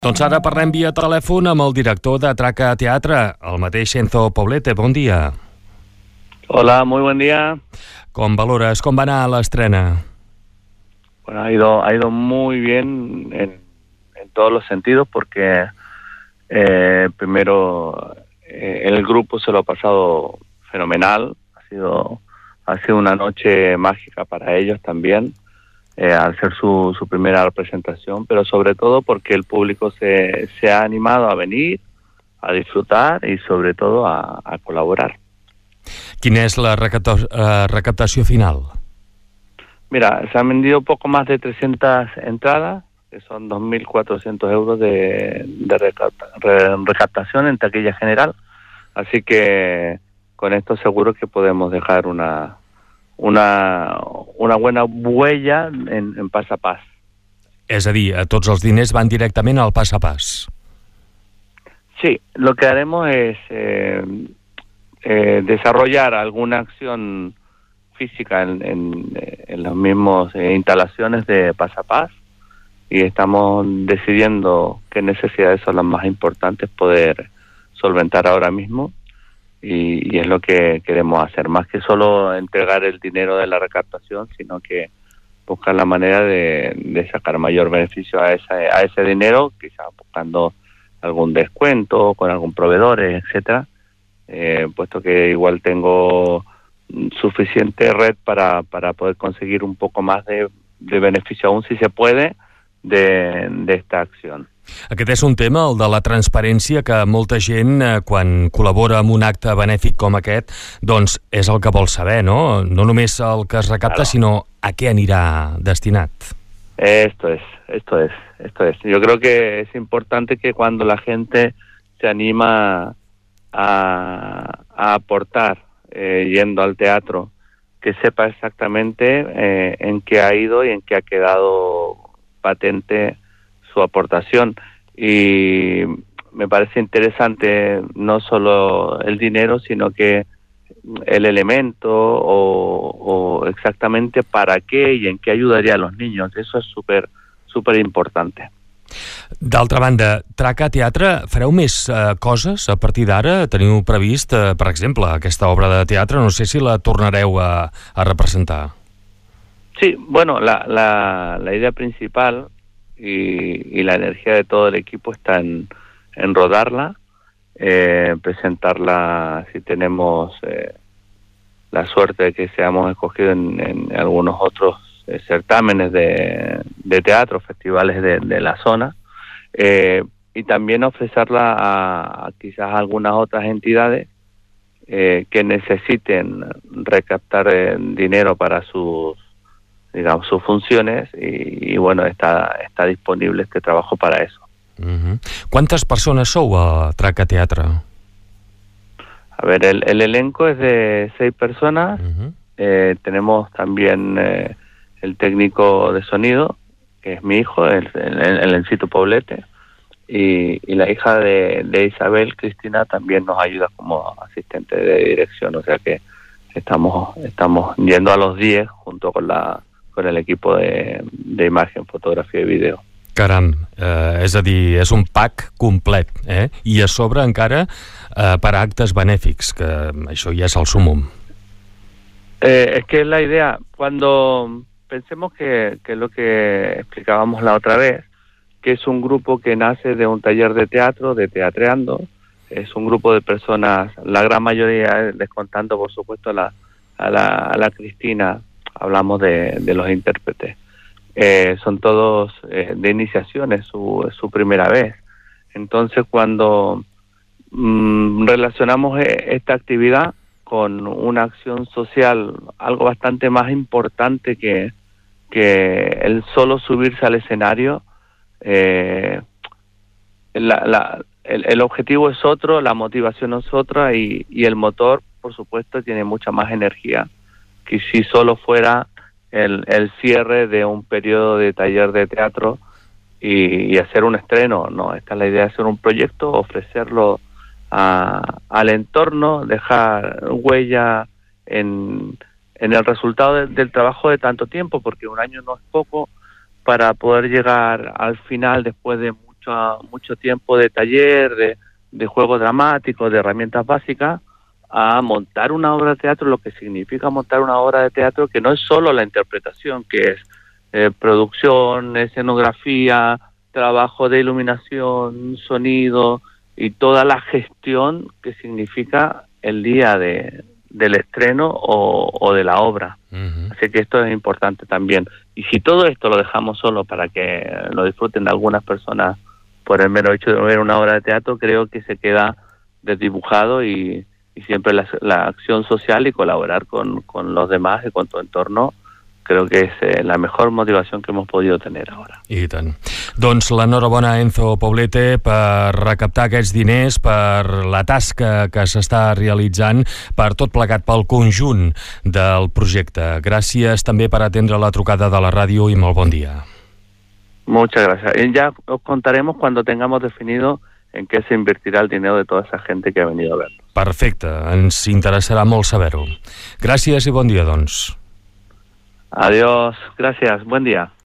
Doncs ara parlem via telèfon amb el director de Traca Teatre, el mateix Enzo Poblete. Bon dia. Hola, muy buen día. Com valores? Com va anar l'estrena? Bueno, ha ido, ha ido muy bien en, en todos los sentidos porque eh, primero eh, el grupo se lo ha pasado fenomenal, ha sido, ha sido una noche mágica para ellos también. Eh, al ser su, su primera representación, pero sobre todo porque el público se, se ha animado a venir, a disfrutar y sobre todo a, a colaborar. Quina és la recapta eh, final? Mira, se han vendido poco más de 300 entradas, que son 2.400 euros de, de recapta- re- recaptación en taquilla general, así que con esto seguro que podemos dejar una, una, una buena huella en, en pas a pas. És a dir, eh, tots els diners van directament al pas a pas. Sí, lo que haremos es eh, eh, desarrollar alguna acción física en, en, en las mismas eh, instalaciones de Pasapaz y estamos decidiendo qué necesidades son las más importantes poder solventar ahora mismo y, y es lo que queremos hacer, más que solo entregar el dinero de la recaptación, sino que buscar la manera de, sacar mayor beneficio a, esa, a ese dinero, quizás buscando algún descuento con algún proveedor, etcétera, eh, puesto que igual tengo suficiente red para, para poder conseguir un poco más de, de beneficio, aún si se puede, de, de esta acción. Aquest és un tema, el de la transparència, que molta gent, eh, quan col·labora amb un acte benèfic com aquest, doncs és el que vol saber, no? No només el que es recapta, Claro. sinó a què anirà destinat. Esto es, esto es, esto es. Yo creo que es importante que cuando la gente se anima a, a aportar eh, yendo al teatro, que sepa exactamente eh, en qué ha ido y en qué ha quedado patente su aportación. Y me parece interesante no solo el dinero, sino que el elemento o, o exactamente para qué y en qué ayudaría a los niños. Eso es súper, súper importante. D'altra banda, Traca Teatre, fareu més eh, coses a partir d'ara? Teniu previst, eh, per exemple, aquesta obra de teatre, no sé si la tornareu a, a representar. Sí, bueno, la, la, la idea principal y, y la energía de todo el equipo está en, rodarla, eh, presentarla si tenemos eh, la suerte de que seamos escogidos en, en algunos otros eh, certámenes de, teatro, festivales de, la zona, eh, y también ofrecerla a, a quizás algunas otras entidades que necesiten recaptar dinero para sus digamos sus funciones y, y bueno está está disponible este trabajo para eso -huh. Quantes persones sou a Traca Teatre? a ver el, el elenco es de seis personas Uh -huh. Eh, tenemos también eh, el técnico de sonido que es mi hijo el, el, el Encito Poblete y, y la hija de, de Isabel Cristina también nos ayuda como asistente de dirección o sea que estamos estamos yendo a los 10 junto con la con el equipo de, de imagen fotografía y video Caram, eh, és a dir, és un pack complet, eh? I a sobre encara eh, per a actes benèfics, que això ja és el sumum. Eh, es que es la idea, cuando pensemos que, que lo que explicábamos la otra vez, que es un grupo que nace de un taller de teatro, de teatreando, es un grupo de personas, la gran mayoría, descontando por supuesto la, a la, a la Cristina, hablamos de, de los intérpretes, eh, son todos eh, de iniciación, es su, su primera vez. Entonces cuando mm, relacionamos eh, esta actividad con una acción social, algo bastante más importante que, que el solo subirse al escenario. Eh, la, la, el, el, objetivo es otro, la motivación es otra y, y, el motor, por supuesto, tiene mucha más energía que si solo fuera el, el cierre de un periodo de taller de teatro y, hacer un estreno. No, esta es la idea de hacer un proyecto, ofrecerlo a, al entorno, dejar huella en, en el resultado de, del trabajo de tanto tiempo, porque un año no es poco para poder llegar al final después de mucho, mucho tiempo de taller, de, de juego dramático, de herramientas básicas, a montar una obra de teatro, lo que significa montar una obra de teatro que no es solo la interpretación, que es eh, producción, escenografía, trabajo de iluminación, sonido y toda la gestión que significa el día de, del estreno o, o de la obra. Uh -huh. Así que esto es importante también. Y si todo esto lo dejamos solo para que lo disfruten algunas personas por el mero hecho de ver una obra de teatro, creo que se queda desdibujado y, y siempre la, la, acción social y colaborar con, con los demás y con tu entorno creo que és eh, la mejor motivació que hemos podido tener ahora. I tant. Doncs l'enhorabona Enzo Poblete per recaptar aquests diners, per la tasca que s'està realitzant, per tot plegat pel conjunt del projecte. Gràcies també per atendre la trucada de la ràdio i molt bon dia. Muchas gracias. Y ya os contaremos cuando tengamos definido en qué se invertirá el dinero de toda esa gente que ha venido a verlo. Perfecte, ens interessarà molt saber-ho. Gràcies i bon dia, doncs. Adiós, gracias, buen día.